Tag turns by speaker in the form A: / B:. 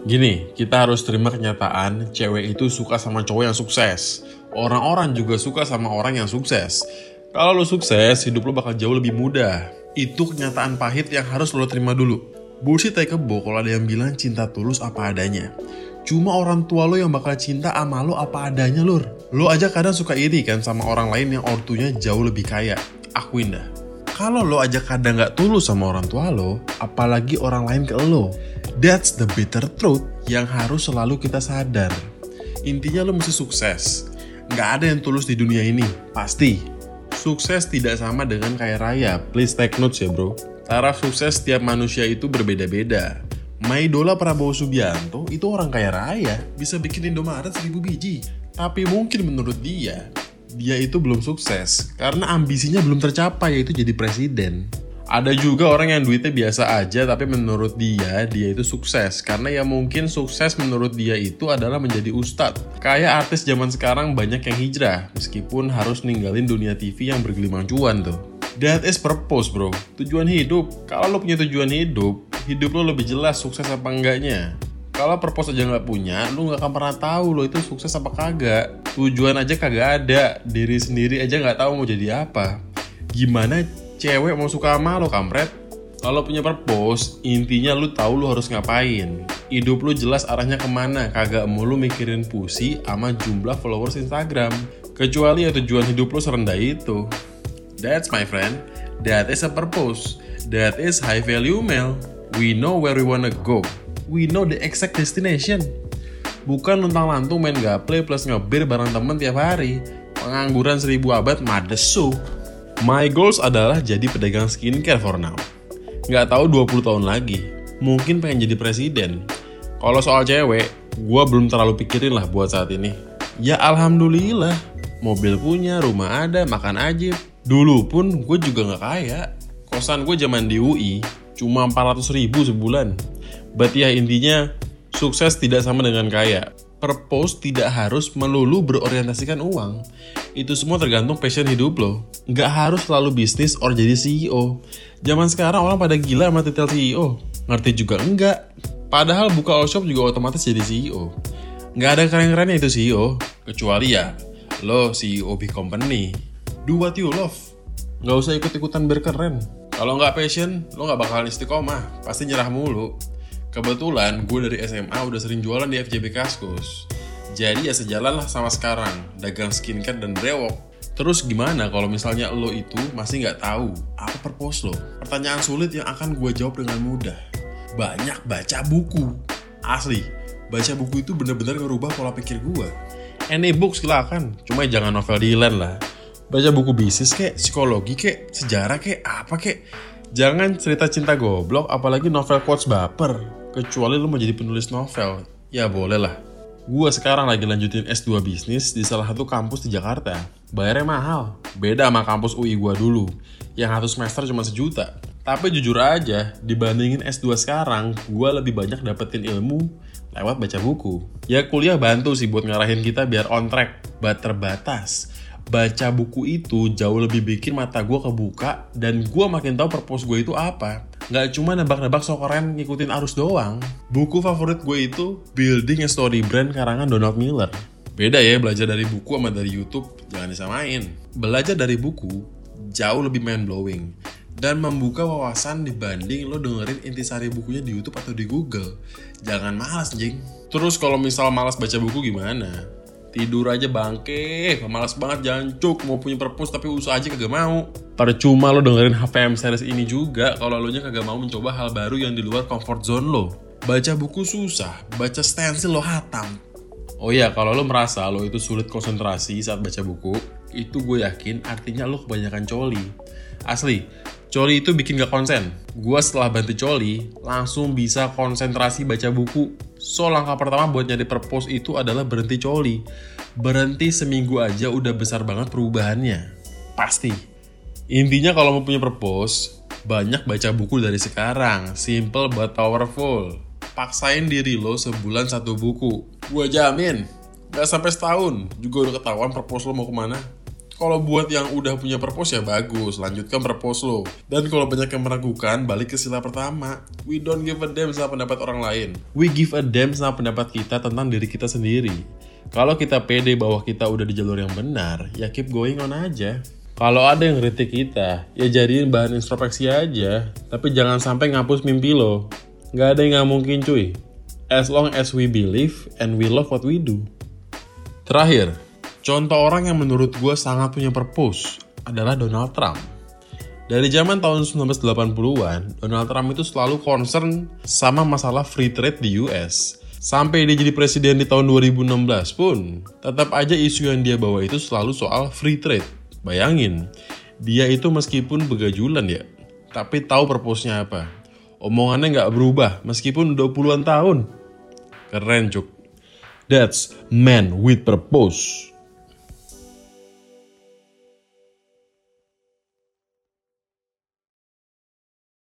A: Gini, kita harus terima kenyataan cewek itu suka sama cowok yang sukses. Orang-orang juga suka sama orang yang sukses. Kalau lo sukses, hidup lo bakal jauh lebih mudah. Itu kenyataan pahit yang harus lo terima dulu. Bullshit tai kebo kalau ada yang bilang cinta tulus apa adanya. Cuma orang tua lo yang bakal cinta sama lo apa adanya lur. Lo aja kadang suka iri kan sama orang lain yang ortunya jauh lebih kaya. Akuin dah. Kalau lo aja kadang nggak tulus sama orang tua lo, apalagi orang lain ke lo. That's the bitter truth yang harus selalu kita sadar. Intinya lo mesti sukses. Nggak ada yang tulus di dunia ini, pasti. Sukses tidak sama dengan kaya raya. Please take notes ya bro. Taraf sukses setiap manusia itu berbeda-beda. My idola Prabowo Subianto itu orang kaya raya, bisa bikin Indomaret 1000 biji. Tapi mungkin menurut dia, dia itu belum sukses karena ambisinya belum tercapai yaitu jadi presiden. Ada juga orang yang duitnya biasa aja tapi menurut dia, dia itu sukses. Karena ya mungkin sukses menurut dia itu adalah menjadi ustadz. Kayak artis zaman sekarang banyak yang hijrah, meskipun harus ninggalin dunia TV yang bergelimang cuan tuh. That is purpose bro, tujuan hidup. Kalau lo punya tujuan hidup, hidup lo lebih jelas sukses apa enggaknya. Kalau purpose aja nggak punya, lo nggak akan pernah tahu lo itu sukses apa kagak. Tujuan aja kagak ada, diri sendiri aja nggak tahu mau jadi apa. Gimana cewek mau suka sama lo kampret kalau punya purpose, intinya lu tahu lu harus ngapain. Hidup lu jelas arahnya ke mana, kagak mulu mikirin pusi sama jumlah followers Instagram. Kecuali ya tujuan hidup lu serendah itu. That's my friend. That is a purpose. That is high value male. We know where we wanna go. We know the exact destination. Bukan luntang lantung main gaple plus ngebir bareng temen tiap hari. Pengangguran seribu abad madesu. My goals adalah jadi pedagang skincare for now. Nggak tahu 20 tahun lagi. Mungkin pengen jadi presiden. Kalau soal cewek, gue belum terlalu pikirin lah buat saat ini. Ya alhamdulillah. Mobil punya, rumah ada, makan aja. Dulu pun gue juga nggak kaya. Kosan gue zaman di UI cuma 400 ribu sebulan. Berarti ya intinya, sukses tidak sama dengan kaya purpose tidak harus melulu berorientasikan uang. Itu semua tergantung passion hidup lo. Nggak harus selalu bisnis or jadi CEO. Zaman sekarang orang pada gila sama titel CEO. Ngerti juga enggak. Padahal buka all shop juga otomatis jadi CEO. Nggak ada keren-kerennya itu CEO. Kecuali ya, lo CEO big company. Do what you love. Nggak usah ikut-ikutan berkeren. Kalau nggak passion, lo nggak bakalan istiqomah. Pasti nyerah mulu. Kebetulan gue dari SMA udah sering jualan di FJB Kaskus. Jadi ya sejalan lah sama sekarang, dagang skincare dan brewok. Terus gimana kalau misalnya lo itu masih nggak tahu apa purpose lo? Pertanyaan sulit yang akan gue jawab dengan mudah. Banyak baca buku. Asli, baca buku itu bener-bener ngerubah pola pikir gue. Any book silakan, cuma jangan novel Dylan lah. Baca buku bisnis kek, psikologi kek, sejarah kek, apa kek. Jangan cerita cinta goblok, apalagi novel quotes baper kecuali lu mau jadi penulis novel, ya boleh lah. Gue sekarang lagi lanjutin S2 bisnis di salah satu kampus di Jakarta. Bayarnya mahal, beda sama kampus UI gue dulu, yang satu semester cuma sejuta. Tapi jujur aja, dibandingin S2 sekarang, gue lebih banyak dapetin ilmu lewat baca buku. Ya kuliah bantu sih buat ngarahin kita biar on track, but terbatas baca buku itu jauh lebih bikin mata gue kebuka dan gue makin tahu purpose gue itu apa. Gak cuma nebak-nebak so keren ngikutin arus doang. Buku favorit gue itu Building a Story Brand karangan Donald Miller. Beda ya belajar dari buku sama dari YouTube, jangan disamain. Belajar dari buku jauh lebih mind blowing dan membuka wawasan dibanding lo dengerin intisari bukunya di YouTube atau di Google. Jangan malas, jing. Terus kalau misal malas baca buku gimana? Tidur aja bangke malas banget jancuk mau punya perpus tapi usaha aja kagak mau. Percuma lo dengerin HPM series ini juga kalau lo nya kagak mau mencoba hal baru yang di luar comfort zone lo. Baca buku susah baca stensil lo hatam. Oh iya kalau lo merasa lo itu sulit konsentrasi saat baca buku itu gue yakin artinya lo kebanyakan coli asli Coli itu bikin gak konsen. Gue setelah bantu Coli, langsung bisa konsentrasi baca buku. So, langkah pertama buat nyari purpose itu adalah berhenti Coli. Berhenti seminggu aja udah besar banget perubahannya. Pasti. Intinya kalau mau punya purpose, banyak baca buku dari sekarang. Simple but powerful. Paksain diri lo sebulan satu buku. Gue jamin, gak sampai setahun juga udah ketahuan purpose lo mau ke mana. Kalau buat yang udah punya purpose ya bagus, lanjutkan purpose lo. Dan kalau banyak yang meragukan, balik ke sila pertama. We don't give a damn sama pendapat orang lain. We give a damn sama pendapat kita tentang diri kita sendiri. Kalau kita pede bahwa kita udah di jalur yang benar, ya keep going on aja. Kalau ada yang kritik kita, ya jadiin bahan introspeksi aja. Tapi jangan sampai ngapus mimpi lo. Nggak ada yang nggak mungkin cuy. As long as we believe and we love what we do. Terakhir, contoh orang yang menurut gue sangat punya purpose adalah Donald Trump. Dari zaman tahun 1980-an, Donald Trump itu selalu concern sama masalah free trade di US. Sampai dia jadi presiden di tahun 2016 pun, tetap aja isu yang dia bawa itu selalu soal free trade. Bayangin, dia itu meskipun begajulan ya, tapi tahu purpose-nya apa. Omongannya nggak berubah meskipun 20-an tahun. Keren cuk. That's man with purpose.